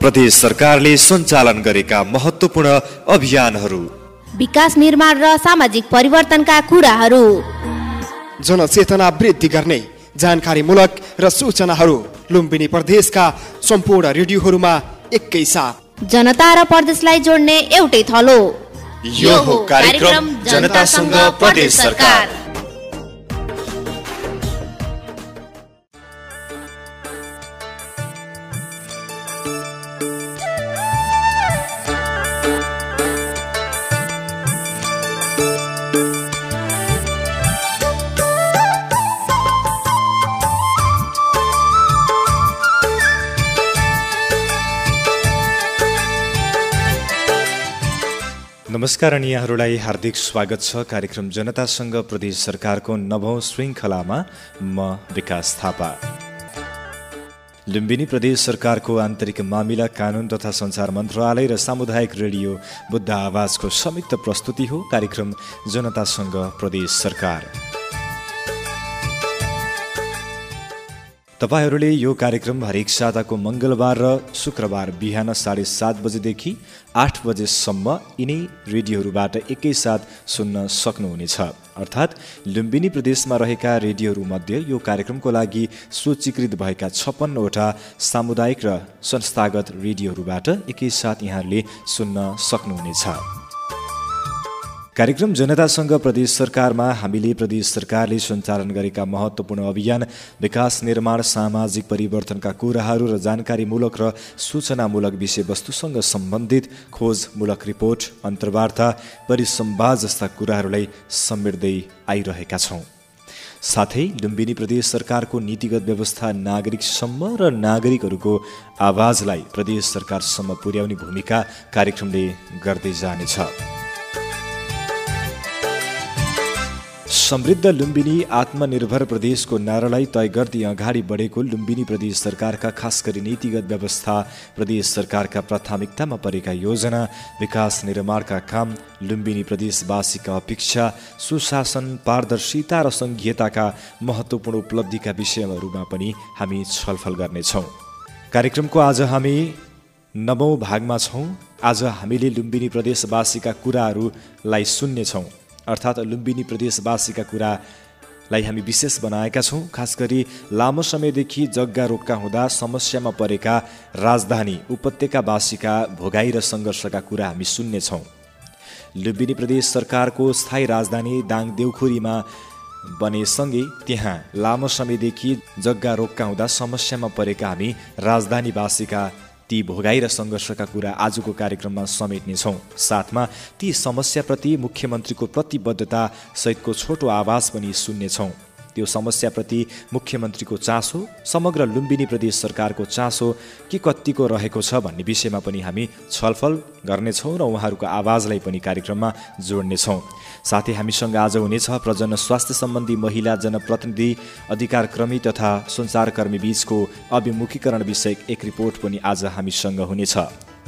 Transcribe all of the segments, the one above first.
प्रदेश सरकारले सञ्चालन गरेका महत्त्वपूर्ण अभियानहरू। विकास निर्माण र सामाजिक परिवर्तनका कुराहरू। जनचेतना वृद्धि गर्ने जानकारीमूलक र सूचनाहरू लुम्बिनी प्रदेशका सम्पूर्ण रेडियोहरूमा एकै साथ। जनता र प्रदेशलाई जोड्ने एउटै थलो। यो हो कार्यक्रम जनतासँग प्रदेश सरकार। नमस्कार अनि यहाँहरूलाई हार्दिक स्वागत छ। कार्यक्रम जनतासँग प्रदेश सरकारको नवौँ श्रृङ्खलामा म विकास थापा। लुम्बिनी प्रदेश सरकारको आन्तरिक मामिला कानुन तथा सञ्चार मन्त्रालय र सामुदायिक रेडियो बुद्ध आवाजको संयुक्त प्रस्तुति हो। कार्यक्रम जनतासँग प्रदेश सरकार। तपाईँहरूले यो कार्यक्रम हरेक साताको मङ्गलबार र शुक्रबार बिहान साढे सात बजेदेखि आठ बजेसम्म यिनै रेडियोहरूबाट एकैसाथ सुन्न सक्नुहुनेछ। अर्थात् लुम्बिनी प्रदेशमा रहेका रेडियोहरूमध्ये यो कार्यक्रमको लागि सूचीकृत भएका छप्पन्नवटा सामुदायिक र संस्थागत रेडियोहरूबाट एकैसाथ यहाँहरूले सुन्न सक्नुहुनेछ। कार्यक्रम जनतासँग प्रदेश सरकारमा हामीले प्रदेश सरकारले सञ्चालन गरेका महत्त्वपूर्ण अभियान विकास निर्माण सामाजिक परिवर्तनका कुराहरू र जानकारीमूलक र सूचनामूलक विषयवस्तुसँग सम्बन्धित खोजमूलक रिपोर्ट अन्तर्वार्ता परिसम्वाद जस्ता कुराहरूलाई समेट्दै आइरहेका छौँ। साथै लुम्बिनी प्रदेश सरकारको नीतिगत व्यवस्था नागरिकसम्म र नागरिकहरूको आवाजलाई प्रदेश सरकारसम्म पुर्याउने भूमिका कार्यक्रमले गर्दै जानेछ। समृद्ध लुम्बिनी आत्मनिर्भर प्रदेशको नारालाई तय गर्दै अगाडि बढेको लुम्बिनी प्रदेश सरकारका खास गरी नीतिगत व्यवस्था प्रदेश सरकारका प्राथमिकतामा परेका योजना विकास निर्माणका काम लुम्बिनी प्रदेशवासीका अपेक्षा सुशासन पारदर्शिता र सङ्घीयताका महत्त्वपूर्ण उपलब्धिका विषयहरूमा पनि हामी छलफल गर्नेछौँ। कार्यक्रमको आज हामी नवौँ भागमा छौँ। आज हामीले लुम्बिनी प्रदेशवासीका कुराहरूलाई सुन्नेछौँ। अर्थात् लुम्बिनी प्रदेशवासीका कुरालाई हामी विशेष बनाएका छौँ। खास गरी लामो समयदेखि जग्गा रोक्का हुँदा समस्यामा परेका राजधानी उपत्यकावासीका भोगाई र सङ्घर्षका कुरा हामी सुन्नेछौँ। लुम्बिनी प्रदेश सरकारको स्थायी राजधानी दाङ देउखुरीमा बनेसँगै त्यहाँ लामो समयदेखि जग्गा रोक्का हुँदा समस्यामा परेका हामी राजधानीवासीका ती भोगाई र सङ्घर्षका कुरा आजको कार्यक्रममा समेट्नेछौँ। साथमा ती समस्याप्रति मुख्यमन्त्रीको प्रतिबद्धता सहितको छोटो आवाज पनि सुन्नेछौँ। त्यो समस्याप्रति मुख्यमन्त्रीको चासो समग्र लुम्बिनी प्रदेश सरकारको चासो के कत्तिको रहेको छ भन्ने विषयमा पनि हामी छलफल गर्नेछौँ र उहाँहरूको आवाजलाई पनि कार्यक्रममा जोड्नेछौँ। साथै हामीसँग आज हुनेछ प्रजन स्वास्थ्य सम्बन्धी महिला जनप्रतिनिधि अधिकारकर्मी तथा सञ्चारकर्मी बीचको अभिमुखीकरण विषयक एक रिपोर्ट पनि आज हामीसँग हुनेछ।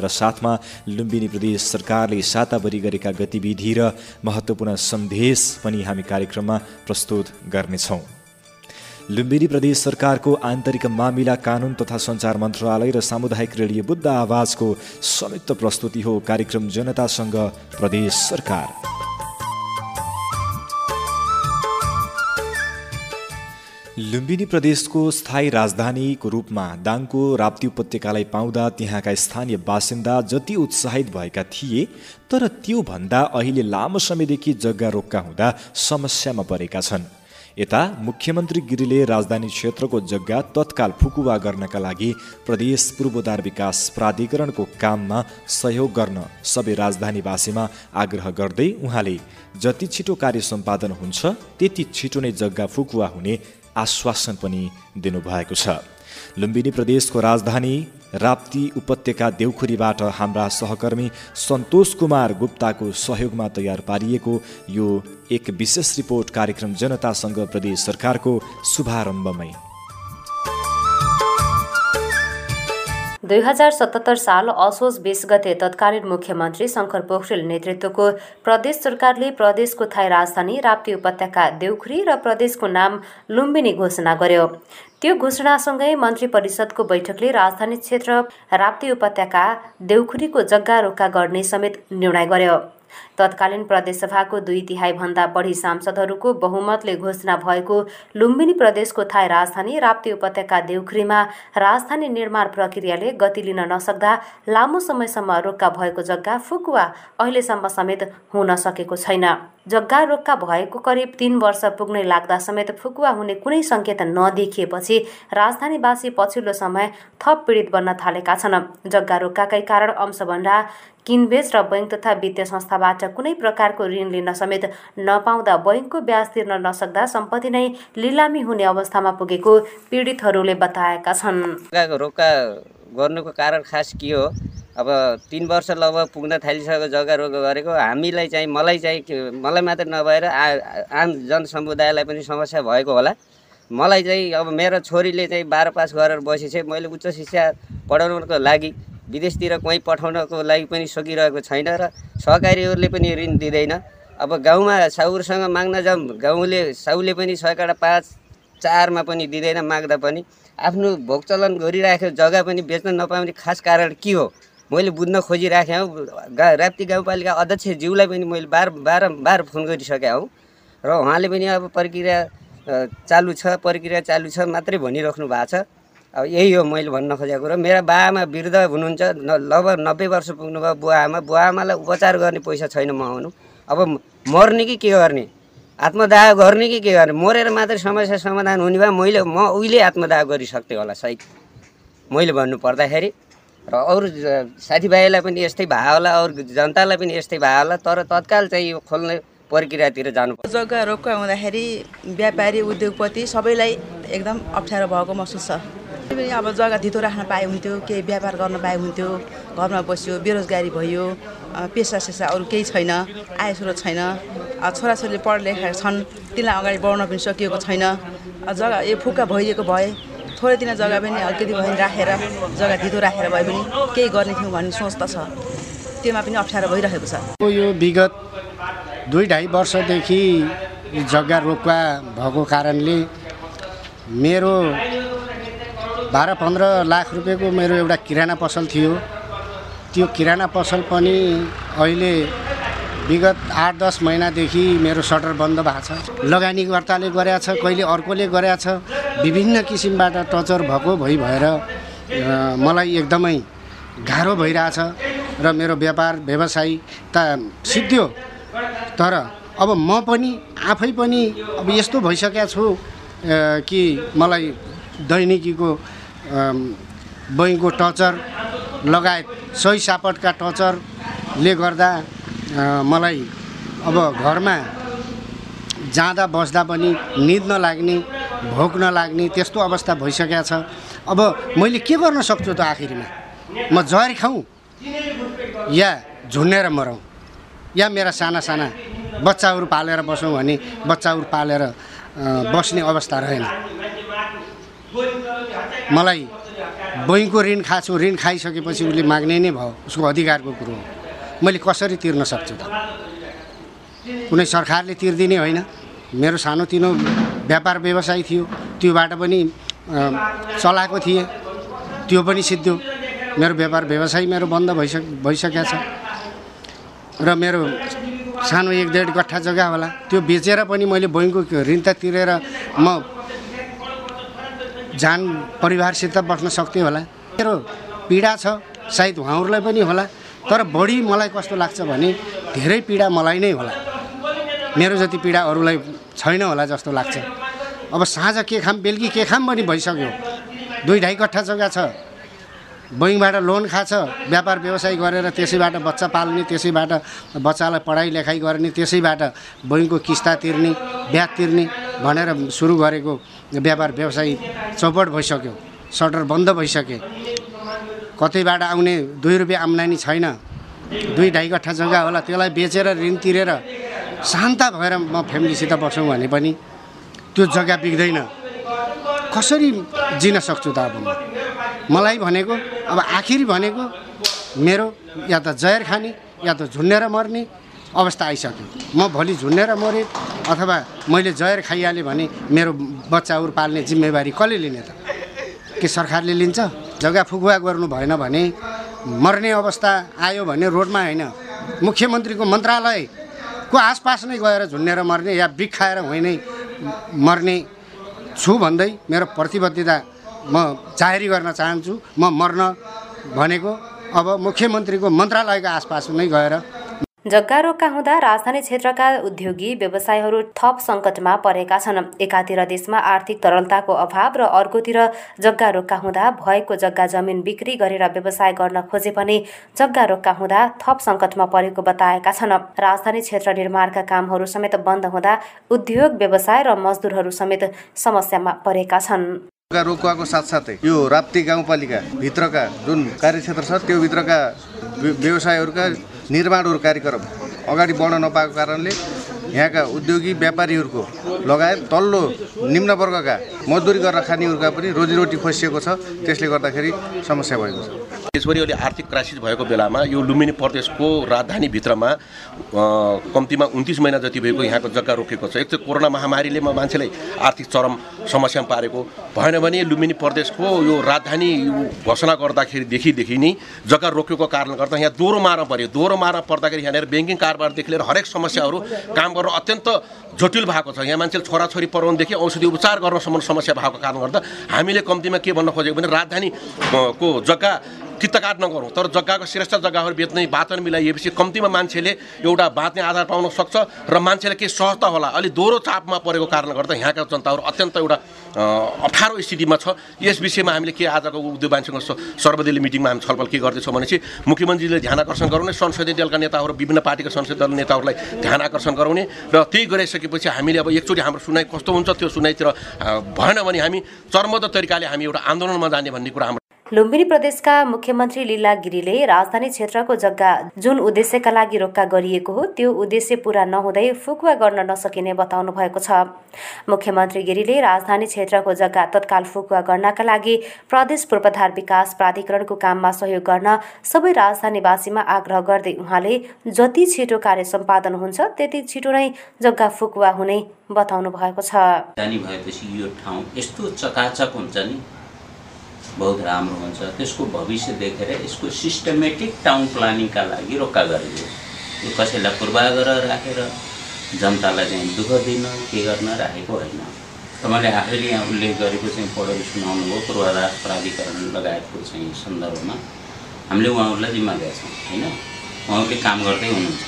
र साथमा लुम्बिनी प्रदेश सरकारले साताभरि गरेका गतिविधि र महत्त्वपूर्ण सन्देश पनि हामी कार्यक्रममा प्रस्तुत गर्नेछौँ। लुम्बिनी प्रदेश सरकारको आन्तरिक मामिला कानुन तथा सञ्चार मन्त्रालय र सामुदायिक रेडियो बुद्ध आवाजको संयुक्त प्रस्तुति हो। कार्यक्रम जनतासँग प्रदेश सरकार। लुम्बिनी प्रदेशको स्थायी राजधानीको रूपमा दाङको राप्ती उपत्यकालाई पाउँदा त्यहाँका स्थानीय बासिन्दा जति उत्साहित भएका थिए तर त्योभन्दा अहिले लामो समयदेखि जग्गा रोक्का हुँदा समस्यामा परेका छन्। यता मुख्यमन्त्री गिरीले राजधानी क्षेत्रको जग्गा तत्काल फुकुवा गर्नका लागि प्रदेश पूर्वोद्धार विकास प्राधिकरणको काममा सहयोग गर्न सबै राजधानीवासीमा आग्रह गर्दै उहाँले जति छिटो कार्य सम्पादन हुन्छ त्यति छिटो नै जग्गा फुकुवा हुने आश्वासन पनि दिनुभएको छ। लुम्बिनी प्रदेशको राजधानी राप्ती उपत्यका देउखुरीबाट हाम्रा सहकर्मी सन्तोष कुमार गुप्ताको सहयोगमा तयार पारिएको यो एक विशेष रिपोर्ट कार्यक्रम जनतासँग प्रदेश सरकारको शुभारम्भमै दुई हजार सतहत्तर साल असोज बिस गते तत्कालीन मुख्यमन्त्री शङ्कर पोखरेल नेतृत्वको प्रदेश सरकारले प्रदेशको थाई राजधानी राप्ती उपत्यका देउखुरी र प्रदेशको नाम लुम्बिनी घोषणा गर्यो। त्यो घोषणासँगै मन्त्री परिषदको बैठकले राजधानी क्षेत्र राप्ती उपत्यका देउखुरीको जग्गा रोक्का गर्ने समेत निर्णय गर्यो। तत्कालीन प्रदेशसभाको दुई तिहाईभन्दा बढी सांसदहरूको बहुमतले घोषणा भएको लुम्बिनी प्रदेशको थाई राजधानी राप्ती उपत्यका देउखुरीमा राजधानी निर्माण प्रक्रियाले गति लिन नसक्दा लामो समयसम्म रोक्का भएको जग्गा फुकुवा अहिलेसम्म समेत हुन सकेको छैन। जग्गा रोक्का भएको करिब तीन वर्ष पुग्नै लाग्दा समेत फुकुवा हुने कुनै सङ्केत नदेखिएपछि राजधानीवासी पछिल्लो समय थप पीडित बन्न थालेका छन्। जग्गा रोक्काकै कारण अंशभन्डा किनबेच र बैङ्क तथा वित्तीय संस्थाबाट कुनै प्रकारको ऋण लिन समेत नपाउँदा बैङ्कको ब्याज तिर्न नसक्दा सम्पत्ति नै लिलामी हुने अवस्थामा पुगेको पीडितहरूले बताएका छन्। रोक्का गर्नुको कारण खास के हो? अब तिन वर्ष लगभग पुग्न थालिसकेको जग्गा रोग गरेको हामीलाई चाहिँ मलाई चाहिँ मलाई मात्रै नभएर आम जनसमुदायलाई पनि समस्या भएको होला। मलाई चाहिँ अब मेरो छोरीले चाहिँ बाह्र पास गरेर बसेछ मैले उच्च शिक्षा पढाउनको लागि विदेशतिर कहीँ पठाउनको लागि पनि सकिरहेको छैन र सहकारीहरूले पनि ऋण दिँदैन। अब गाउँमा साउरसँग माग्न जाउँ गाउँले साउले पनि सयकडा पाँच चारमा पनि दिँदैन माग्दा पनि। आफ्नो भोगचलन गरिराखेको जग्गा पनि बेच्न नपाउने खास कारण के हो? मैले बुझ्न खोजिराखेँ हौ। गा राप्ती गाउँपालिका अध्यक्षज्यूलाई पनि मैले बार बारम्बार फोन गरिसकेँ हौ। र उहाँले पनि अब प्रक्रिया चालु छ प्रक्रिया चालु छ मात्रै भनिराख्नु भएको छ। अब यही हो मैले भन्न खोजेको कुरो। मेरा बाआमा वृद्ध हुनुहुन्छ लगभग नब्बे वर्ष पुग्नुभयो बुवा आमा बुवा आमालाई उपचार गर्ने पैसा छैन म आउनु। अब मर्ने कि के गर्ने? आत्मदाह गर्ने कि के गर्ने? मरेर मात्रै समस्या समाधान हुने भए मैले म उहिले आत्मदाह गरिसक्थेँ होला सायद। मैले भन्नु पर्दाखेरि र अरू साथीभाइलाई पनि यस्तै भयो होला अरू जनतालाई पनि यस्तै भयो होला तर तत्काल चाहिँ यो खोल्ने प्रक्रियातिर जानु जग्गा रोक्का हुँदाखेरि व्यापारी उद्योगपति सबैलाई एकदम अप्ठ्यारो भएको महसुस छ। पनि अब जग्गा धितो राख्न पाए हुन्थ्यो केही व्यापार गर्न पाए हुन्थ्यो घरमा बस्यो बेरोजगारी भयो पेसा सेसा अरू केही छैन आय स्रोत छैन छोराछोरीले पढ लेखेका छन् तिनलाई अगाडि बढाउन पनि सकिएको छैन जग्गा यो फुक्का भइदिएको भए थोरै दिन जग्गा पनि अलिकति भयो भने राखेर जग्गा धितो राखेर भए पनि केही गर्ने थियौँ भन्ने सोच त छ। त्योमा पनि अप्ठ्यारो भइरहेको छ। यो विगत दुई ढाई वर्षदेखि जग्गा रोक्वा भएको कारणले मेरो बाह्र पन्ध्र लाख रुपियाँको मेरो एउटा किराना पसल थियो। त्यो किराना पसल पनि अहिले विगत आठ दस महिनादेखि मेरो सटर बन्द भएको छ। लगानीकर्ताले गरेका छ कहिले अर्कोले गरेका छ विभिन्न किसिमबाट टचर भएको भइ भएर मलाई एकदमै गाह्रो भइरहेछ र मेरो व्यापार व्यवसाय त सिद्धियो। तर अब म पनि आफै पनि अब यस्तो भइसकेको छु कि मलाई दैनिकीको बैङ्कको टचर लगायत सही सापटका टचरले गर्दा मलाई अब घरमा जाँदा बस्दा पनि निद नलाग्ने भोक नलाग्ने त्यस्तो अवस्था भइसकेको छ। अब मैले के गर्न सक्छु त आखिरमा? म जहरी खाउँ या झुन्नेर मरौँ या मेरा साना साना बच्चाहरू पालेर बसौँ भने बच्चाहरू पालेर बस्ने अवस्था रहेन। मलाई बैङ्कको ऋण खाछु ऋण खाइसकेपछि उसले माग्ने नै भयो उसको अधिकारको कुरो हो। मैले कसरी तिर्न सक्छु त? कुनै सरकारले तिर्दिने होइन। मेरो सानोतिनो व्यापार व्यवसाय थियो त्योबाट पनि चलाएको थिएँ। त्यो पनि सिद्धियो मेरो व्यापार व्यवसाय मेरो बन्द भइसक भइसकेको छ। र मेरो सानो एक डेढ गट्ठा जग्गा होला। त्यो बेचेर पनि मैले बैङ्कको ऋण त तिरेर म जान परिवारसित बस्न सक्थेँ होला। मेरो पीडा छ सायद उहाँहरूलाई पनि होला तर बढी मलाई कस्तो लाग्छ भने धेरै पीडा मलाई नै होला। मेरो जति पीडा अरूलाई छैन होला जस्तो लाग्छ। अब साँझ के खाम बेलुकी के खाम पनि भइसक्यो। दुई ढाई कट्ठा जग्गा छ। बैङ्कबाट लोन खाछ व्यापार व्यवसाय गरेर त्यसैबाट बच्चा पाल्ने त्यसैबाट बच्चालाई पढाइ लेखाइ गर्ने त्यसैबाट बैङ्कको किस्ता तिर्ने ब्याज तिर्ने। भनेर सुरु गरेको व्यापार व्यवसाय चौपट भइसक्यो। सटर बन्द भइसके। कतैबाट आउने दुई रुपियाँ आम्दानी छैन। दुई ढाई कट्ठा जग्गा होला त्यसलाई बेचेर ऋण तिरेर शान्त भएर म फ्यामिलीसित बसौँ भने पनि त्यो जग्गा बिग्दैन। कसरी जिन सक्छु त अब म? मलाई भनेको अब आखिरी भनेको मेरो या त जयर खाने या त झुन्नेर मर्ने अवस्था आइसक्यो। म भोलि झुन्नेर मरेँ अथवा मैले जयर खाइहालेँ भने मेरो बच्चाहरू पाल्ने जिम्मेवारी कसले लिने त? के सरकारले लिन्छ? जग्गा फुकुवा गर्नु भएन भने मर्ने अवस्था आयो भने रोडमा होइन। मुख्यमन्त्रीको मन्त्रालयको आसपास नै गएर झुन्नेर मर्ने या बिख खाएर होइ नै मर्ने छु भन्दै मेरो प्रतिबद्धता म जाहेरी गर्न चाहन्छु। म मर्न भनेको अब मुख्यमन्त्रीको मन्त्रालयको आसपास नै गएर जग्गा रोगका हुँदा राजधानी क्षेत्रका उद्योगी व्यवसायहरू थप सङ्कटमा परेका छन्। एकातिर देशमा आर्थिक तरलताको अभाव र अर्कोतिर जग्गा रोगका हुँदा भएको जग्गा जमिन बिक्री गरेर व्यवसाय गर्न खोजे पनि जग्गा रोगका हुँदा थप सङ्कटमा परेको बताएका छन्। राजधानी क्षेत्र निर्माणका कामहरू समेत बन्द हुँदा उद्योग व्यवसाय र मजदुरहरू समेत समस्यामा परेका छन्। रोकुवाको साथसाथै यो राप्ती गाउँपालिका भित्रका जुन कार्यक्षेत्र छ त्यो भित्रका व्यवसायहरूका निर्माणहरू कार्यक्रम अगाडि बढ्न नपाएको कारणले यहाँका उद्योगी व्यापारीहरूको लगायत तल्लो निम्न वर्गका मजदुरी गरेर खानेहरूका पनि रोजीरोटी खोसिएको छ। त्यसले गर्दाखेरि समस्या भएको छ। देशभरि अहिले आर्थिक क्राइसिस भएको बेलामा यो लुम्बिनी प्रदेशको राजधानीभित्रमा कम्तीमा उन्तिस महिना जति भएको यहाँको जग्गा रोकेको छ। एक त कोरोना महामारीले मान्छेलाई आर्थिक चरम समस्यामा पारेको भएन भने लुम्बिनी प्रदेशको यो राजधानी घोषणा गर्दाखेरिदेखिदेखि नै जग्गा रोकेको कारणले गर्दा यहाँ दोहोरो मार पऱ्यो दोहोरो मार पर्दाखेरि यहाँनिर ब्याङ्किङ कारोबारदेखि लिएर हरेक समस्याहरू काम गर्न अत्यन्त जटिल भएको छ। यहाँ मान्छेले छोराछोरी पढाउनुदेखि औषधि उपचार गर्नसम्म समस्या भएको कारणले गर्दा हामीले कम्तीमा के भन्न खोजेको भने राजधानीको जग्गा कित्तकाट नगरौँ। तर जग्गाको श्रेष्ठ जग्गाहरू बेच्ने वाचन मिलाइएपछि कम्तीमा मान्छेले एउटा बाँच्ने आधार पाउन सक्छ र मान्छेले केही सहजता होला। अलि दोहोरो चापमा परेको कारणले गर्दा यहाँका जनताहरू अत्यन्त एउटा अप्ठ्यारो स्थितिमा छ। यस विषयमा हामीले के आजको उद्योग मान्छेको सर्वदलीय मिटिङमा हामी छलफल के गर्दैछौँ भनेपछि मुख्यमन्त्रीले ध्यान आकर्षण गराउने संसदीय दलका नेताहरू विभिन्न पार्टीका संसदीय दल नेताहरूलाई ध्यान आकर्षण गराउने र त्यही गराइसकेपछि हामीले अब एकचोटि हाम्रो सुनाइ कस्तो हुन्छ त्यो सुनाइतिर भएन भने हामी चर्मद तरिकाले हामी एउटा आन्दोलनमा जाने भन्ने कुरा हाम्रो लुम्बिनी प्रदेशका मुख्यमन्त्री लीला गिरीले राजधानी क्षेत्रको जग्गा जुन उद्देश्यका लागि रोक्का गरिएको हो त्यो उद्देश्य पूरा नहुँदै फुकुवा गर्न नसकिने बताउनु भएको छ। मुख्यमन्त्री गिरीले राजधानी क्षेत्रको जग्गा तत्काल फुकुवा गर्नका लागि प्रदेश पूर्वाधार विकास प्राधिकरणको काममा सहयोग गर्न सबै राजधानीवासीमा आग्रह गर्दै उहाँले जति छिटो कार्य सम्पादन हुन्छ त्यति छिटो नै जग्गा फुकुवा हुने बताउनु भएको छ भएपछि यो ठाउँ यस्तो चकाचक हुन्छ नि बहुत राम्रो हुन्छ। त्यसको भविष्य देखेर यसको सिस्टमेटिक टाउन प्लानिङका लागि रोक्का गरियो। यो कसैलाई पूर्वाग्रह राखेर जनतालाई चाहिँ दुःख दिन के गर्न राखेको होइन। तपाईँले आफैले यहाँ उल्लेख गरेको चाहिँ पढेर सुनाउनु भयो पूर्वाधार प्राधिकरण लगायतको चाहिँ सन्दर्भमा। हामीले उहाँहरूलाई जिम्मा दिएछौँ होइन? उहाँहरूले काम गर्दै हुनुहुन्छ।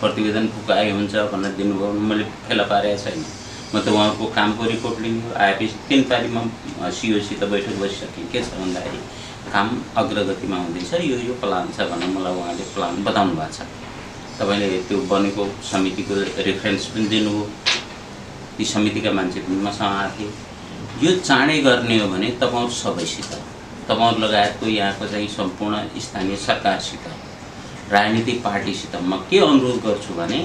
प्रतिवेदन फुकाए हुन्छ भनेर दिनुभयो मैले फेला पारेको छैन। म त उहाँको कामको रिपोर्ट लिनु आएपछि तिन तारिकमा सिओसित बैठक बसिसकेँ के छ भन्दाखेरि काम अग्रगतिमा हुँदैछ यो यो प्लान छ भनेर मलाई उहाँले प्लान बताउनु भएको छ। तपाईँले त्यो बनेको समितिको रेफरेन्स पनि दिनुभयो। ती समितिका मान्छे पनि मसँग आएको थिए। यो चाँडै गर्ने हो भने तपाईँहरू सबैसित तपाईँहरू लगायतको यहाँको चाहिँ सम्पूर्ण स्थानीय सरकारसित राजनीतिक पार्टीसित म के अनुरोध गर्छु भने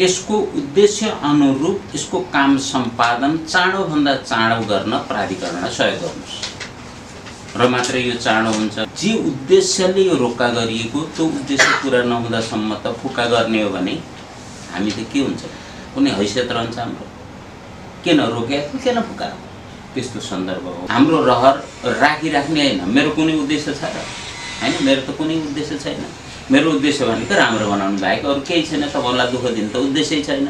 यसको उद्देश्य अनुरूप यसको काम सम्पादन चाँडोभन्दा चाँडो गर्न प्राधिकरणलाई सहयोग गर्नुहोस्। र मात्रै यो चाँडो हुन्छ। जे उद्देश्यले यो रोक्का गरिएको त्यो उद्देश्य पुरा नहुँदासम्म त फुक्का गर्ने हो भने हामी त के हुन्छ? कुनै हैसियत रहन्छ हाम्रो। किन रोक्या? किन फुका? त्यस्तो सन्दर्भ हो। हाम्रो रहर राखिराख्ने होइन। मेरो कुनै उद्देश्य छ र? होइन मेरो त कुनै उद्देश्य छैन। मेरो उद्देश्य भनेको राम्रो बनाउनु बाहेक अरू केही छैन तपाईँहरूलाई दुःख दिनु त उद्देश्य छैन।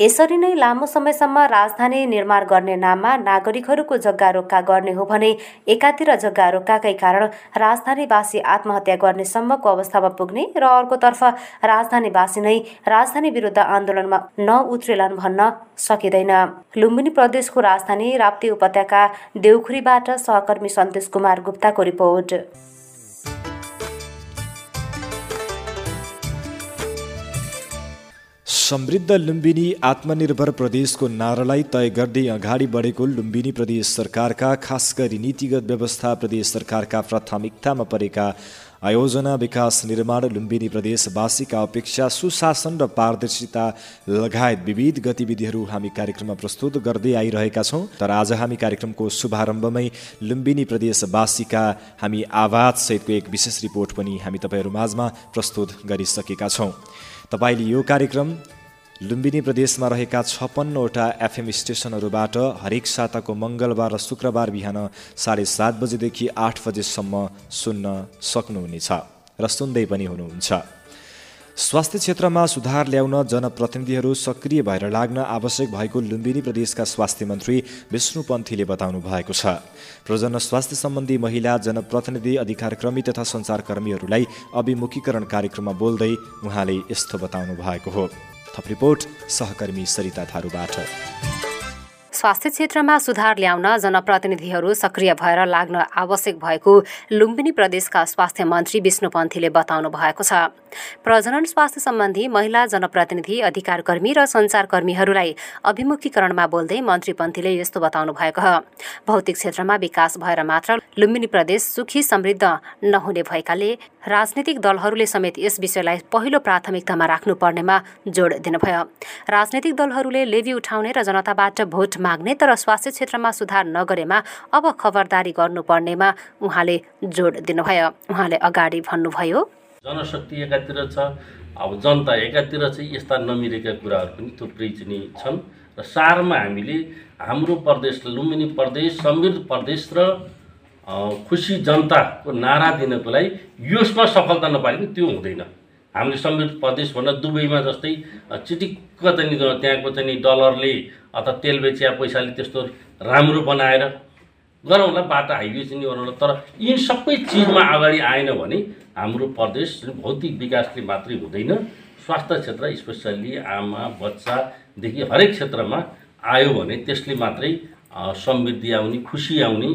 यसरी नै लामो समयसम्म राजधानी निर्माण गर्ने नाममा नागरिकहरूको जग्गा रोक्का गर्ने हो भने एकातिर जग्गा रोक्काकै कारण राजधानीवासी आत्महत्या गर्ने सम्मको अवस्थामा पुग्ने र अर्कोतर्फ राजधानीवासी नै राजधानी विरुद्ध आन्दोलनमा नउत्रेलान् भन्न सकिँदैन। लुम्बिनी प्रदेशको राजधानी राप्ती उपत्यका देउखुरीबाट सहकर्मी सन्तोष कुमार गुप्ताको रिपोर्ट। समृद्ध लुम्बिनी आत्मनिर्भर प्रदेशको नारालाई तय गर्दै अगाडि बढेको लुम्बिनी प्रदेश सरकारका खास गरी नीतिगत व्यवस्था प्रदेश सरकारका प्राथमिकतामा परेका आयोजना विकास निर्माण लुम्बिनी प्रदेशवासीका अपेक्षा सुशासन र पारदर्शिता लगायत विविध गतिविधिहरू हामी कार्यक्रममा प्रस्तुत गर्दै आइरहेका छौँ। तर आज हामी कार्यक्रमको शुभारम्भमै लुम्बिनी प्रदेशवासीका हामी आवाजसहितको एक विशेष रिपोर्ट पनि हामी तपाईँहरू माझमा प्रस्तुत गरिसकेका छौँ। तपाईँले यो कार्यक्रम लुम्बिनी प्रदेशमा रहेका छप्पन्नवटा एफएम स्टेसनहरूबाट हरेक साताको मङ्गलबार र शुक्रबार बिहान साढे सात बजेदेखि आठ बजेसम्म सुन्न सक्नुहुनेछ र सुन्दै पनि हुनुहुन्छ। स्वास्थ्य क्षेत्रमा सुधार ल्याउन जनप्रतिनिधिहरू सक्रिय भएर लाग्न आवश्यक भएको लुम्बिनी प्रदेशका स्वास्थ्य मन्त्री विष्णु पन्थीले बताउनु भएको छ। प्रजन स्वास्थ्य सम्बन्धी महिला जनप्रतिनिधि अधिकारकर्मी तथा सञ्चारकर्मीहरूलाई अभिमुखीकरण कार्यक्रममा बोल्दै उहाँले यस्तो बताउनु भएको हो। थप रिपोर्ट सहकर्मी सरिता थारूबाट। स्वास्थ्य क्षेत्रमा सुधार ल्याउन जनप्रतिनिधिहरू सक्रिय भएर लाग्न आवश्यक भएको लुम्बिनी प्रदेशका स्वास्थ्य मन्त्री विष्णु पन्थीले बताउनु भएको छ। प्रजनन स्वास्थ्य सम्बन्धी महिला जनप्रतिनिधि अधिकारकर्मी र सञ्चारकर्मीहरूलाई अभिमुखीकरणमा बोल्दै मन्त्री पन्थीले यस्तो बताउनु भएको हो। भौतिक क्षेत्रमा विकास भएर मात्र लुम्बिनी प्रदेश सुखी समृद्ध नहुने भएकाले राजनीतिक दलहरूले समेत यस विषयलाई पहिलो प्राथमिकतामा राख्नुपर्नेमा जोड दिनुभयो। राजनैतिक दलहरूले लेभी उठाउने र जनताबाट भोट माग्ने तर स्वास्थ्य क्षेत्रमा सुधार नगरेमा अब खबरदारी गर्नुपर्नेमा उहाँले जोड दिनुभयो। उहाँले अगाडि भन्नुभयो। जनशक्ति एकातिर छ अब जनता एकातिर चाहिँ यस्ता नमिलेका कुराहरू पनि थुप्रै चाहिँ छन्। र सारमा हामीले हाम्रो प्रदेश लुम्बिनी प्रदेश समृद्ध प्रदेश र खुसी जनताको नारा दिनको लागि यसमा सफलता नपाए पनि त्यो हुँदैन। हामीले समृद्ध प्रदेश भन्दा दुबईमा जस्तै चिटिक्क चाहिँ त्यहाँको चाहिँ डलरले अथवा तेल बेचिया पैसाले त्यस्तो राम्रो बनाएर गरौँला बाटो हाइवे चाहिँ गरौँला। तर यी सबै चिजमा अगाडि आएन भने हाम्रो प्रदेश भौतिक विकासले मात्रै हुँदैन। स्वास्थ्य क्षेत्र स्पेसल्ली आमा बच्चादेखि हरेक क्षेत्रमा आयो भने त्यसले मात्रै समृद्धि आउने खुसी आउने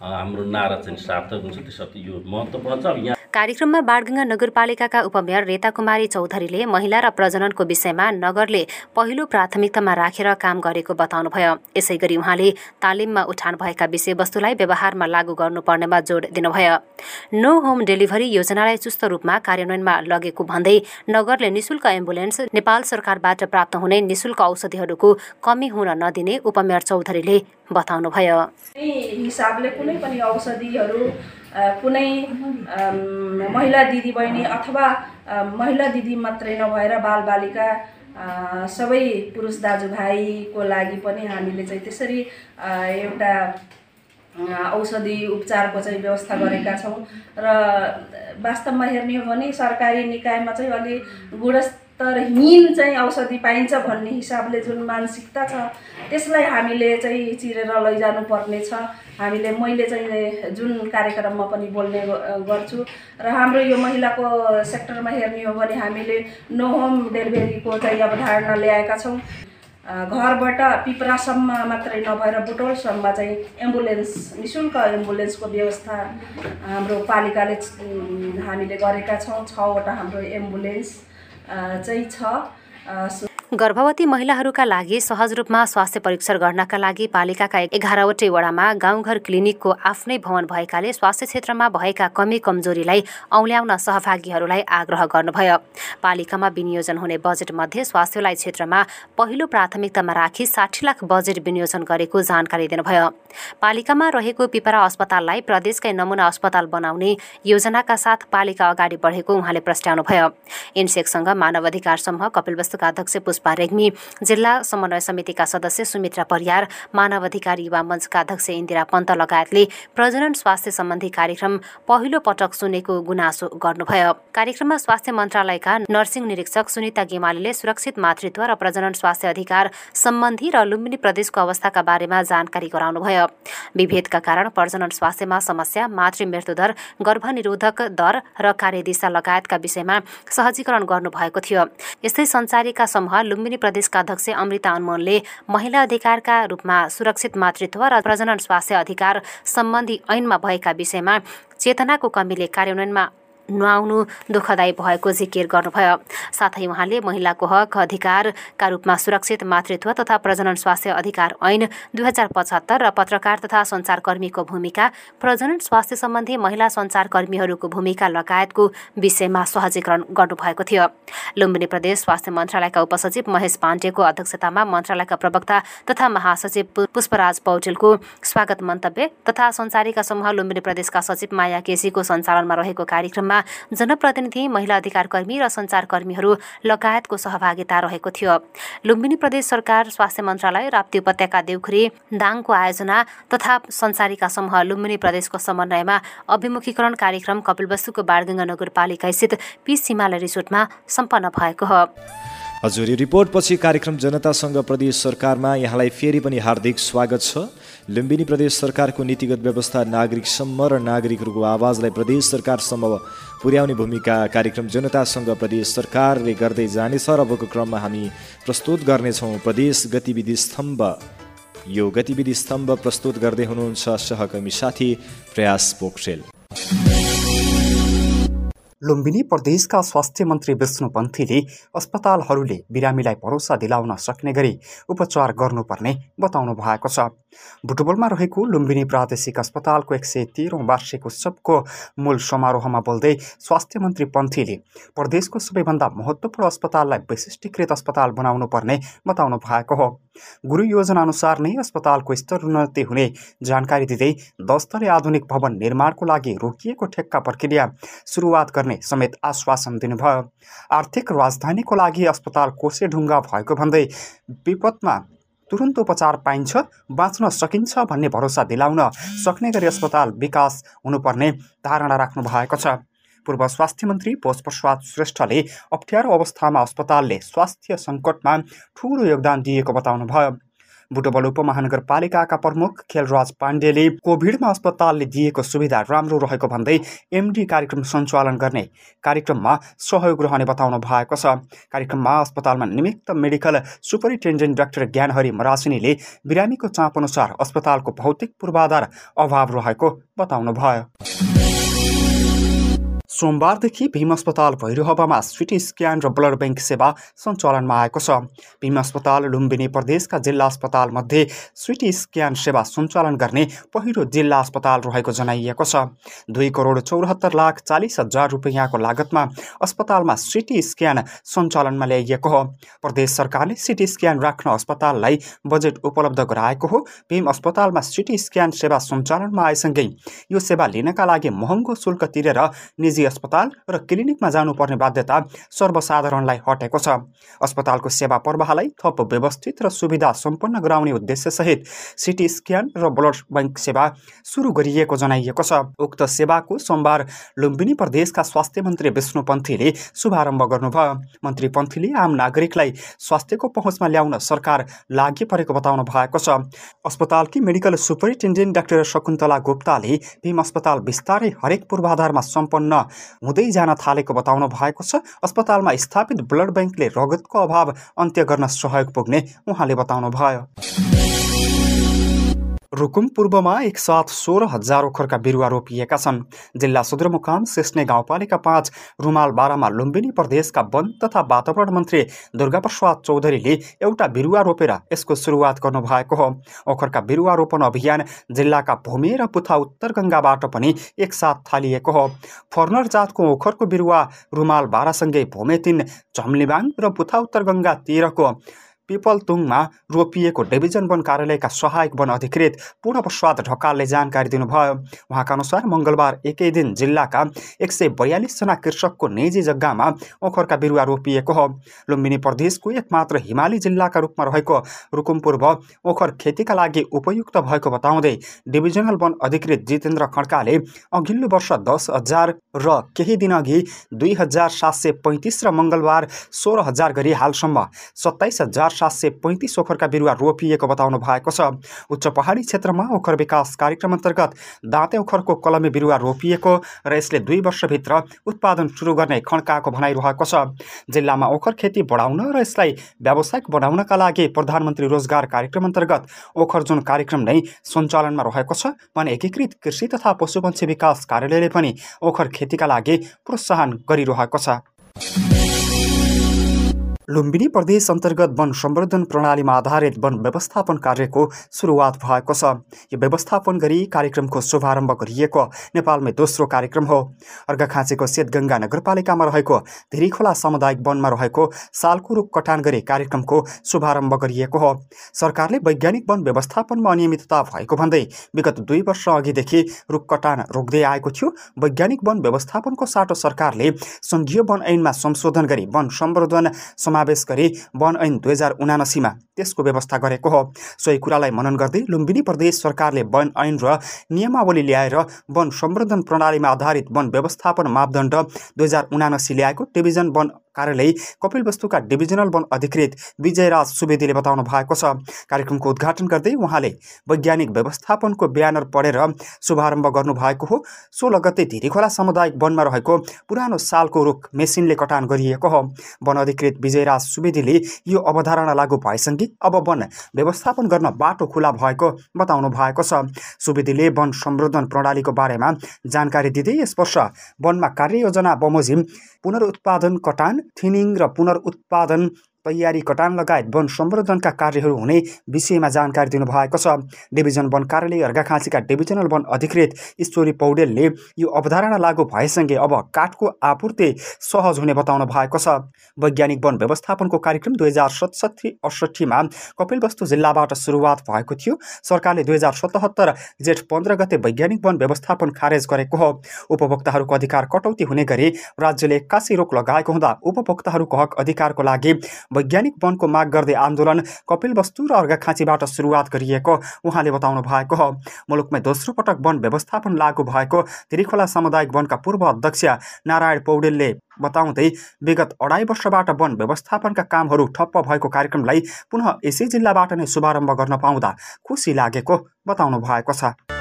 हाम्रो नारा चाहिँ सार्थक हुन्छ। त्यसर्थ यो महत्त्वपूर्ण छ। अब यहाँ कार्यक्रममा बाडगङ्गा नगरपालिकाका उपमेयर रेता कुमारी चौधरीले महिला र प्रजननको विषयमा नगरले पहिलो प्राथमिकतामा राखेर काम गरेको बताउनुभयो। यसै गरी उहाँले तालिममा उठान भएका विषयवस्तुलाई व्यवहारमा लागू गर्नुपर्नेमा जोड दिनुभयो। नो होम डेलिभरी योजनालाई चुस्त रूपमा कार्यान्वयनमा लगेको भन्दै नगरले निशुल्क एम्बुलेन्स नेपाल सरकारबाट प्राप्त हुने निशुल्क औषधिहरूको कमी हुन नदिने उपमेयर चौधरीले बताउनुभयो। हिसाबले कुनै पनि औषधिहरू कुनै महिला दिदीबहिनी अथवा महिला दिदी मात्रै नभएर बालबालिका सबै पुरुष दाजुभाइको लागि पनि हामीले चाहिँ त्यसरी एउटा औषधि उपचारको चाहिँ व्यवस्था गरेका छौँ। र वास्तवमा हेर्ने हो भने सरकारी निकायमा चाहिँ अलि गुणस्तरहीन चाहिँ औषधि पाइन्छ भन्ने हिसाबले जुन मानसिकता छ त्यसलाई हामीले चाहिँ चिरेर लैजानु पर्ने छ। हामीले मैले चाहिँ जुन कार्यक्रममा पनि बोल्ने गर्छु। र हाम्रो यो महिलाको सेक्टरमा हेर्ने हो भने हामीले नो होम डेलिभरीको चाहिँ अवधारणा ल्याएका छौँ। घरबाट पिपरासम्म मात्रै नभएर बुटोलसम्म चाहिँ एम्बुलेन्स नि शुल्क एम्बुलेन्सको व्यवस्था हाम्रो पालिकाले हामीले गरेका छौँ। छवटा हाम्रो एम्बुलेन्स। चाहिँ छ। गर्भवती महिलाहरूका लागि सहज रूपमा स्वास्थ्य परीक्षण गर्नका लागि पालिकाका एघारवटै वडामा गाउँघर क्लिनिकको आफ्नै भवन भएकाले स्वास्थ्य क्षेत्रमा भएका कमी कमजोरीलाई औल्याउन सहभागीहरूलाई आग्रह गर्नुभयो। पालिकामा विनियोजन हुने बजेट मध्ये स्वास्थ्यलाई क्षेत्रमा पहिलो प्राथमिकतामा राखी साठी लाख बजेट विनियोजन गरेको जानकारी दिनुभयो। पालिकामा रहेको पिपरा अस्पताललाई प्रदेशकै नमुना अस्पताल बनाउने योजनाका साथ पालिका अगाडि बढेको उहाँले प्रस्ट्याउनुभयो इन्सेकसँग मानव अधिकार समूह कपिलवस्तुका अध्यक्ष पुष्पा रेग्मी जिल्ला समन्वय समितिका सदस्य सुमित्रा परियार मानव अधिकार युवा मञ्चका अध्यक्ष इन्दिरा पन्त लगायतले प्रजनन स्वास्थ्य सम्बन्धी कार्यक्रम पहिलो पटक सुनेको गुनासो गर्नुभयो। कार्यक्रममा स्वास्थ्य मन्त्रालयका नर्सिङ निरीक्षक सुनिता गेमालीले सुरक्षित मातृत्व र प्रजनन स्वास्थ्य अधिकार सम्बन्धी र लुम्बिनी प्रदेशको अवस्थाका बारेमा जानकारी गराउनुभयो। विभेदका कारण प्रजनन स्वास्थ्यमा समस्या मातृ मृत्युदर गर्भनिरोधक दर र कार्यदिशा लगायतका विषयमा सहजीकरण गर्नुभएको थियो। यस्तै सञ्चारीका समूह लुम्बिनी प्रदेशका अध्यक्ष अमृता अनमोलले महिला अधिकारका रूपमा सुरक्षित मातृत्व र प्रजनन स्वास्थ्य अधिकार सम्बन्धी ऐनमा भएका विषयमा चेतनाको कमीले कार्यान्वयनमा नुहाउनु दुःखदायी भएको जिकिर गर्नुभयो। साथै उहाँले महिलाको हक अधिकारका रूपमा सुरक्षित मातृत्व तथा प्रजनन स्वास्थ्य अधिकार ऐन दुई हजार पचहत्तर र पत्रकार तथा सञ्चारकर्मीको भूमिका प्रजनन स्वास्थ्य सम्बन्धी महिला सञ्चारकर्मीहरूको भूमिका लगायतको विषयमा सहजीकरण गर्नुभएको थियो। लुम्बिनी प्रदेश स्वास्थ्य मन्त्रालयका उपसचिव महेश पाण्डेको अध्यक्षतामा मन्त्रालयका प्रवक्ता तथा महासचिव पुष्पराज पौडेलको स्वागत मन्तव्य तथा सञ्चारिका समूह लुम्बिनी प्रदेशका सचिव माया केसीको सञ्चालनमा रहेको कार्यक्रममा जनप्रतिनिधि महिला अधिकार कर्मी र सञ्चारकर्मीहरू लगायतको सहभागिता रहेको थियो। लुम्बिनी प्रदेश सरकार स्वास्थ्य मन्त्रालय राप्ती उपत्यका देउखुरी दाङको आयोजना तथा सञ्चारिका समूह लुम्बिनी प्रदेशको समन्वयमा अभिमुखीकरण कार्यक्रम कपिलवस्तुको बारगङ्गा नगरपालिका स्थित पिस हिमालय रिसोर्टमा सम्पन्न भएको हो। हजुर यो रिपोर्टपछि कार्यक्रम जनतासँग प्रदेश सरकारमा यहाँलाई फेरि पनि हार्दिक स्वागत छ। लुम्बिनी प्रदेश सरकारको नीतिगत व्यवस्था नागरिकसम्म र नागरिकहरूको आवाजलाई प्रदेश सरकारसम्म पुर्याउने भूमिका कार्यक्रम जनतासँग प्रदेश सरकारले गर्दै जानेछ र अबको क्रममा हामी प्रस्तुत गर्नेछौँ। प्रदेश गतिविधि स्तम्भ। यो गतिविधि स्तम्भ प्रस्तुत गर्दै हुनुहुन्छ सहकर्मी साथी प्रयास पोखरेल। लुम्बिनी प्रदेशका स्वास्थ्य मन्त्री विष्णु पन्थीले अस्पतालहरूले बिरामीलाई भरोसा दिलाउन सक्ने गरी उपचार गर्नुपर्ने बताउनु भएको छ। बुटबलमा रहेको लुम्बिनी प्रादेशिक अस्पतालको एक सय तेह्रौँ वार्षिक उत्सवको मूल समारोहमा बोल्दै स्वास्थ्य मन्त्री पन्थीले प्रदेशको सबैभन्दा महत्त्वपूर्ण अस्पताललाई विशिष्टीकृत अस्पताल बनाउनु पर्ने बताउनु भएको हो। गुरु योजना अनुसार नै अस्पतालको स्तर उन्नति हुने जानकारी दिँदै दस आधुनिक भवन निर्माणको लागि रोकिएको ठेक्का प्रक्रिया सुरुवात गर्ने समेत आश्वासन दिनुभयो। आर्थिक राजधानीको लागि अस्पताल कोसे ढुङ्गा भएको भन्दै विपदमा तुरन्त उपचार पाइन्छ बाँच्न सकिन्छ भन्ने भरोसा दिलाउन। सक्ने गरी अस्पताल विकास हुनुपर्ने धारणा राख्नु भएको छ। पूर्व स्वास्थ्य मन्त्री भोजप्रसाद श्रेष्ठले अप्ठ्यारो अवस्थामा अस्पतालले स्वास्थ्य सङ्कटमा ठुलो योगदान दिएको बताउनुभयो। बुटबल उपमहानगरपालिकाका प्रमुख खेलराज पाण्डेले कोभिडमा अस्पतालले दिएको सुविधा राम्रो रहेको भन्दै एमडी कार्यक्रम सञ्चालन गर्ने कार्यक्रममा सहयोग रहने बताउनु भएको छ। कार्यक्रममा अस्पतालमा निमित्त मेडिकल सुपरिन्टेन्डेन्ट डाक्टर ज्ञानहरि मरासिनीले बिरामीको चाप अनुसार अस्पतालको भौतिक पूर्वाधार अभाव रहेको बताउनु भयो सोमबारदेखि भीम अस्पताल भैरहवामा सिटी स्क्यान र ब्लड ब्याङ्क सेवा सञ्चालनमा आएको छ। भीम अस्पताल लुम्बिनी प्रदेशका जिल्ला अस्पतालमध्ये सिटी स्क्यान सेवा सञ्चालन गर्ने पहिलो जिल्ला अस्पताल रहेको जनाइएको छ। दुई करोड चौरात्तर लाख चालिस हजार रुपियाँको लागतमा अस्पतालमा सिटी स्क्यान सञ्चालनमा ल्याइएको हो। प्रदेश सरकारले सिटी स्क्यान राख्न अस्पताललाई बजेट उपलब्ध गराएको हो। भीम अस्पतालमा सिटी स्क्यान सेवा सञ्चालनमा आएसँगै यो सेवा लिनका लागि महँगो शुल्क तिरेर निजी अस्पताल र क्लिनिकमा जानुपर्ने बाध्यता सर्वसाधारणलाई हटेको छ। अस्पतालको सेवा प्रवाहलाई थप व्यवस्थित र सुविधा सम्पन्न गराउने उद्देश्यसहित सिटी स्क्यान र ब्लड ब्याङ्क सेवा सुरु गरिएको जनाइएको छ। उक्त सेवाको सोमबार लुम्बिनी प्रदेशका स्वास्थ्य मन्त्री विष्णु पन्थीले शुभारम्भ गर्नुभयो। मन्त्री पन्थीले आम नागरिकलाई स्वास्थ्यको पहुँचमा ल्याउन सरकार लागि परेको बताउनु भएको छ। अस्पतालकी मेडिकल सुपरिन्टेन्डेन्ट डाक्टर शकुन्तला गुप्ताले भीम अस्पताल बिस्तारै हरेक पूर्वाधारमा सम्पन्न हुँदै जान थालेको बताउनु भएको छ। अस्पतालमा स्थापित ब्लड ब्याङ्कले रगतको अभाव अन्त्य गर्न सहयोग पुग्ने उहाँले बताउनु भयो रुकुम पूर्वमा एकसाथ सोह्र हजार ओखरका बिरुवा रोपिएका छन्। जिल्ला सदरमुकाम सिस्ने गाउँपालिका पाँच रुमाल बाह्रमा लुम्बिनी प्रदेशका वन तथा वातावरण मन्त्री दुर्गाप्रसाद चौधरीले एउटा बिरुवा रोपेर यसको सुरुवात गर्नुभएको हो। ओखरका बिरुवा रोपण अभियान जिल्लाका भूमि र पुथा उत्तर गङ्गाबाट पनि एकसाथ थालिएको हो। फर्नर जातको ओखरको बिरुवा रुमाल बाह्रसँगै भूमे तिन झम्लिबाङ र पुथा उत्तर गङ्गा तेह्रको पिपलतुङमा रोपिएको डिभिजन वन कार्यालयका सहायक वन अधिकृत पूर्णप्रसाद ढकालले जानकारी दिनुभयो। उहाँका अनुसार मङ्गलबार एकै दिन जिल्लाका एक सय बयालिसजना कृषकको निजी जग्गामा ओखरका बिरुवा रोपिएको हो। लुम्बिनी प्रदेशको एकमात्र हिमाली जिल्लाका रूपमा रहेको रुकुम पूर्व ओखर खेतीका लागि उपयुक्त भएको बताउँदै डिभिजनल वन अधिकृत जितेन्द्र खड्काले अघिल्लो वर्ष दस हजार र केही दिन अघि दुई हजार सात सय पैँतिस र मङ्गलबार सोह्र हजार गरी हालसम्म सत्ताइस हजार सात सय पैँतिस ओखरका बिरुवा रोपिएको बताउनु भएको छ उच्च पहाडी क्षेत्रमा ओखर विकास कार्यक्रम अन्तर्गत दाँते ओखरको कलमे बिरुवा रोपिएको र यसले दुई वर्षभित्र उत्पादन सुरु गर्ने खड्काको भनाइरहेको छ जिल्लामा ओखर खेती बढाउन र यसलाई व्यावसायिक बनाउनका लागि प्रधानमन्त्री रोजगार कार्यक्रम अन्तर्गत ओखर जुन कार्यक्रम नै सञ्चालनमा रहेको छ भने एकीकृत कृषि तथा पशुपन्छी विकास कार्यालयले पनि ओखर खेतीका लागि प्रोत्साहन गरिरहेको छ लुम्बिनी प्रदेश अन्तर्गत वन सम्वर्धन प्रणालीमा आधारित वन व्यवस्थापन कार्यको सुरुवात भएको छ। यो व्यवस्थापन गरी कार्यक्रमको शुभारम्भ गरिएको नेपालमै दोस्रो कार्यक्रम हो। अर्घाखाँचीको सेतगङ्गा नगरपालिकामा रहेको खोला सामुदायिक वनमा रहेको सालको रुख कटान गरी कार्यक्रमको शुभारम्भ गरिएको हो। सरकारले वैज्ञानिक वन व्यवस्थापनमा अनियमितता भएको भन्दै विगत दुई वर्ष अघिदेखि रुख कटान रोक्दै आएको थियो। वैज्ञानिक वन व्यवस्थापनको साटो सरकारले सङ्घीय वन ऐनमा संशोधन गरी वन सम्वर्धन समावेश गरी वन ऐन दुई हजार उनासीमा त्यसको व्यवस्था गरेको हो। सोही कुरालाई मनन गर्दै लुम्बिनी प्रदेश सरकारले वन ऐन र नियमावली ल्याएर वन सम्वर्धन प्रणालीमा आधारित वन व्यवस्थापन मापदण्ड दुई हजार उनासी ल्याएको डिभिजन वन कार्यालय कपिल वस्तुका डिभिजनल वन अधिकृत विजयराज सुवेदीले बताउनु भएको छ। कार्यक्रमको उद्घाटन गर्दै उहाँले वैज्ञानिक व्यवस्थापनको ब्यानर पढेर शुभारम्भ गर्नुभएको हो। सोह्र गते धिरीखोला सामुदायिक वनमा रहेको पुरानो सालको रुख मेसिनले कटान गरिएको हो। वन अधिकृत विजयराज सुवेदीले यो अवधारणा लागू भएसँगै अब वन व्यवस्थापन गर्न बाटो खुला भएको बताउनु भएको छ। सुवेदीले वन संवर्धन प्रणालीको बारेमा जानकारी दिँदै यस वर्ष वनमा कार्ययोजना बमोजिम पुनरुत्पादन कटान थिनिङ र पुनरुत्पादन तयारी कटान लगायत वन सम्वर्धनका कार्यहरू हुने विषयमा जानकारी दिनुभएको छ। डिभिजन वन कार्यालय अर्घाखाँचीका डिभिजनल वन अधिकृत ईश्वरी पौडेलले यो अवधारणा लागू भएसँगै अब काठको आपूर्ति सहज हुने बताउनु भएको छ। वैज्ञानिक वन व्यवस्थापनको कार्यक्रम दुई हजार सतसठी अडसट्ठीमा कपिलवस्तु जिल्लाबाट सुरुवात भएको थियो। सरकारले दुई हजार सतहत्तर जेठ पन्ध्र गते वैज्ञानिक वन व्यवस्थापन खारेज गरेको हो। उपभोक्ताहरूको अधिकार कटौती हुने गरी राज्यले एक्कासी रोक लगाएको हुँदा उपभोक्ताहरूको हक अधिकारको लागि वैज्ञानिक वनको माग गर्दै आन्दोलन कपिल वस्तु र अर्घाखाँचीबाट सुरुवात गरिएको उहाँले बताउनु भएको हो। मुलुकमै दोस्रो पटक वन व्यवस्थापन लागू भएको तिरिखोला सामुदायिक वनका पूर्व अध्यक्ष नारायण पौडेलले बताउँदै विगत अढाई वर्षबाट वन व्यवस्थापनका कामहरू ठप्प भएको कार्यक्रमलाई पुनः यसै जिल्लाबाट नै शुभारम्भ गर्न पाउँदा खुसी लागेको बताउनु भएको छ।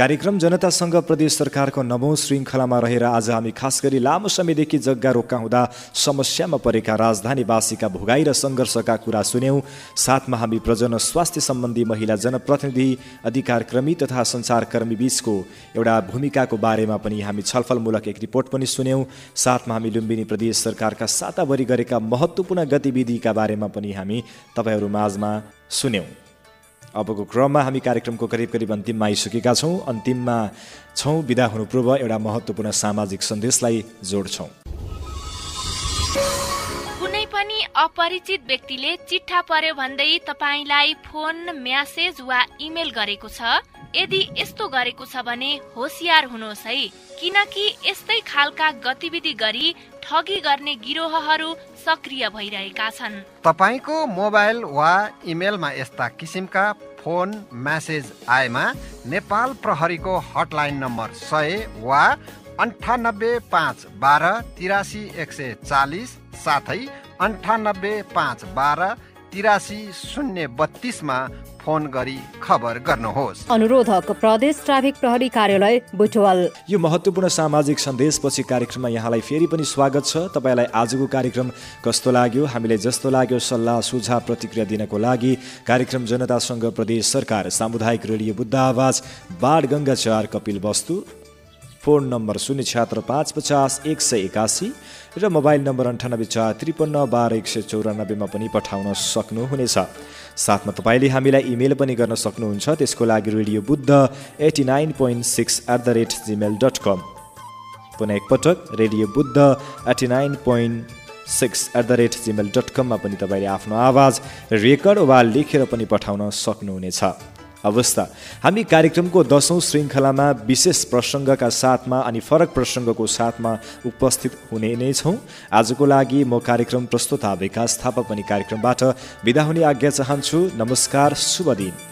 कार्यक्रम जनतासँग प्रदेश सरकारको नवौँ श्रृङ्खलामा रहेर आज हामी खास गरी लामो समयदेखि जग्गा रोक्का हुँदा समस्यामा परेका राजधानीवासीका भोगाई र सङ्घर्षका कुरा सुन्यौँ। साथमा हामी प्रजन स्वास्थ्य सम्बन्धी महिला जनप्रतिनिधि अधिकारकर्मी तथा सञ्चारकर्मी बिचको एउटा भूमिकाको बारेमा पनि हामी छलफलमूलक एक रिपोर्ट पनि सुन्यौँ। साथमा हामी लुम्बिनी प्रदेश सरकारका साताभरि गरेका महत्त्वपूर्ण गतिविधिका बारेमा पनि हामी तपाईँहरू माझमा सुन्यौँ। अबको क्रममा हामी कार्यक्रमको करिब करिब अन्तिममा आइसकेका छौँ। अन्तिममा छौँ बिदा हुनु पूर्व एउटा महत्त्वपूर्ण सामाजिक सन्देशलाई जोड्छौँ। कुनै पनि अपरिचित व्यक्तिले चिठा पर्यो भन्दै तपाईँलाई फोन म्यासेज वा इमेल गरेको छ यदि यस्तो गरेको छ भने होसियार हुनुहोस् है। किनकि यस्तै खालका गतिविधि गरी ठगी गर्ने गिरोहहरू सक्रिय भइरहेका छन्। तपाईँको मोबाइल वा इमेलमा यस्ता किसिमका फोन म्यासेज आएमा नेपाल प्रहरीको हटलाइन नम्बर सय वा अन्ठानब्बे पाँच बाह्र तिरासी एक सय चालिस साथै अन्ठानब्बे पाँच बाह्र तिरासी शून्य बत्तिसमा फोन गरी खबर गर्नुहोस्। अनुरोधक प्रदेश ट्राफिक प्रहरी कार्यालय बुटवल। यो महत्त्वपूर्ण सामाजिक सन्देशपछि कार्यक्रममा यहाँलाई फेरि पनि स्वागत छ। तपाईँलाई आजको कार्यक्रम कस्तो लाग्यो हामीलाई जस्तो लाग्यो सल्लाह सुझाव प्रतिक्रिया दिनको लागि कार्यक्रम जनतासँग प्रदेश सरकार सामुदायिक रेडियो बुद्ध आवाज बाढ गङ्गा चार कपिल वस्तु। फोन नम्बर शून्य छ्यात्र पाँच पचास एक सय एकासी र मोबाइल नम्बर अन्ठानब्बे चार त्रिपन्न बाह्र एक सय चौरानब्बेमा पनि पठाउन सक्नुहुनेछ। साथमा तपाईँले हामीलाई इमेल पनि गर्न सक्नुहुन्छ। त्यसको लागि radio Buddha eighty nine point six at the rate gmail dot com. पुनः एकपटक radio Buddha eighty nine point six at the rate gmail dot कममा पनि तपाईँले आफ्नो आवाज रेकर्ड वा लेखेर पनि पठाउन सक्नुहुनेछ। अवस्था। हामी कार्यक्रमको दसौँ श्रृङ्खलामा विशेष प्रसङ्गका साथमा अनि फरक प्रसङ्गको साथमा उपस्थित हुने नै छौँ। आजको लागि म कार्यक्रम प्रस्तुता विकास थापा पनि कार्यक्रमबाट बिदा हुने आज्ञा चाहन्छु। नमस्कार शुभ दिन।